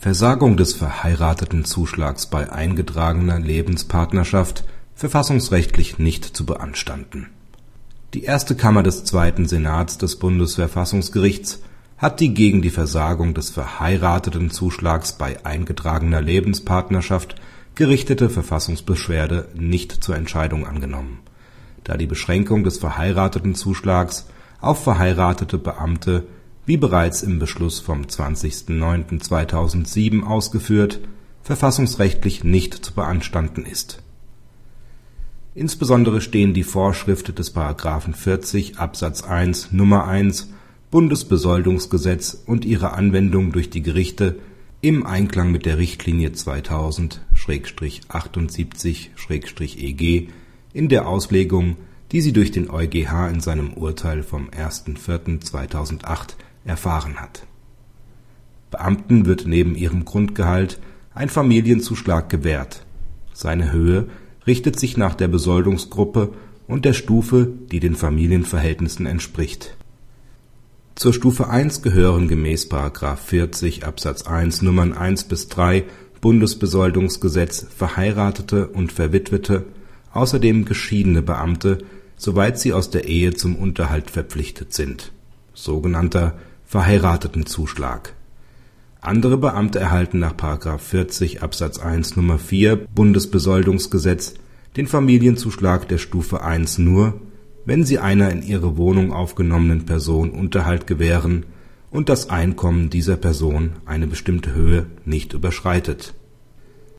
Versagung des Verheiratetenzuschlags bei eingetragener Lebenspartnerschaft verfassungsrechtlich nicht zu beanstanden. Die erste Kammer des Zweiten Senats des Bundesverfassungsgerichts hat die gegen die Versagung des Verheiratetenzuschlags bei eingetragener Lebenspartnerschaft gerichtete Verfassungsbeschwerde nicht zur Entscheidung angenommen, da die Beschränkung des Verheiratetenzuschlags auf verheiratete Beamte wie bereits im Beschluss vom 20.09.2007 ausgeführt verfassungsrechtlich nicht zu beanstanden ist. Insbesondere stehen die Vorschrift des § 40 Absatz 1 Nr. 1 Bundesbesoldungsgesetz und ihre Anwendung durch die Gerichte im Einklang mit der Richtlinie 2000/78/EG in der Auslegung, die sie durch den EuGH in seinem Urteil vom 1.4.2008 erfahren hat. Beamten wird neben ihrem Grundgehalt ein Familienzuschlag gewährt. Seine Höhe richtet sich nach der Besoldungsgruppe und der Stufe, die den Familienverhältnissen entspricht. Zur Stufe 1 gehören gemäß § 40 Absatz 1 Nummern 1 bis 3 Bundesbesoldungsgesetz verheiratete und Verwitwete, außerdem geschiedene Beamte, soweit sie aus der Ehe zum Unterhalt verpflichtet sind sogenannter Verheiratetenzuschlag. Andere Beamte erhalten nach § 40 Absatz 1 Nr. 4 Bundesbesoldungsgesetz den Familienzuschlag der Stufe 1 nur, wenn sie einer in ihre Wohnung aufgenommenen Person Unterhalt gewähren und das Einkommen dieser Person eine bestimmte Höhe nicht überschreitet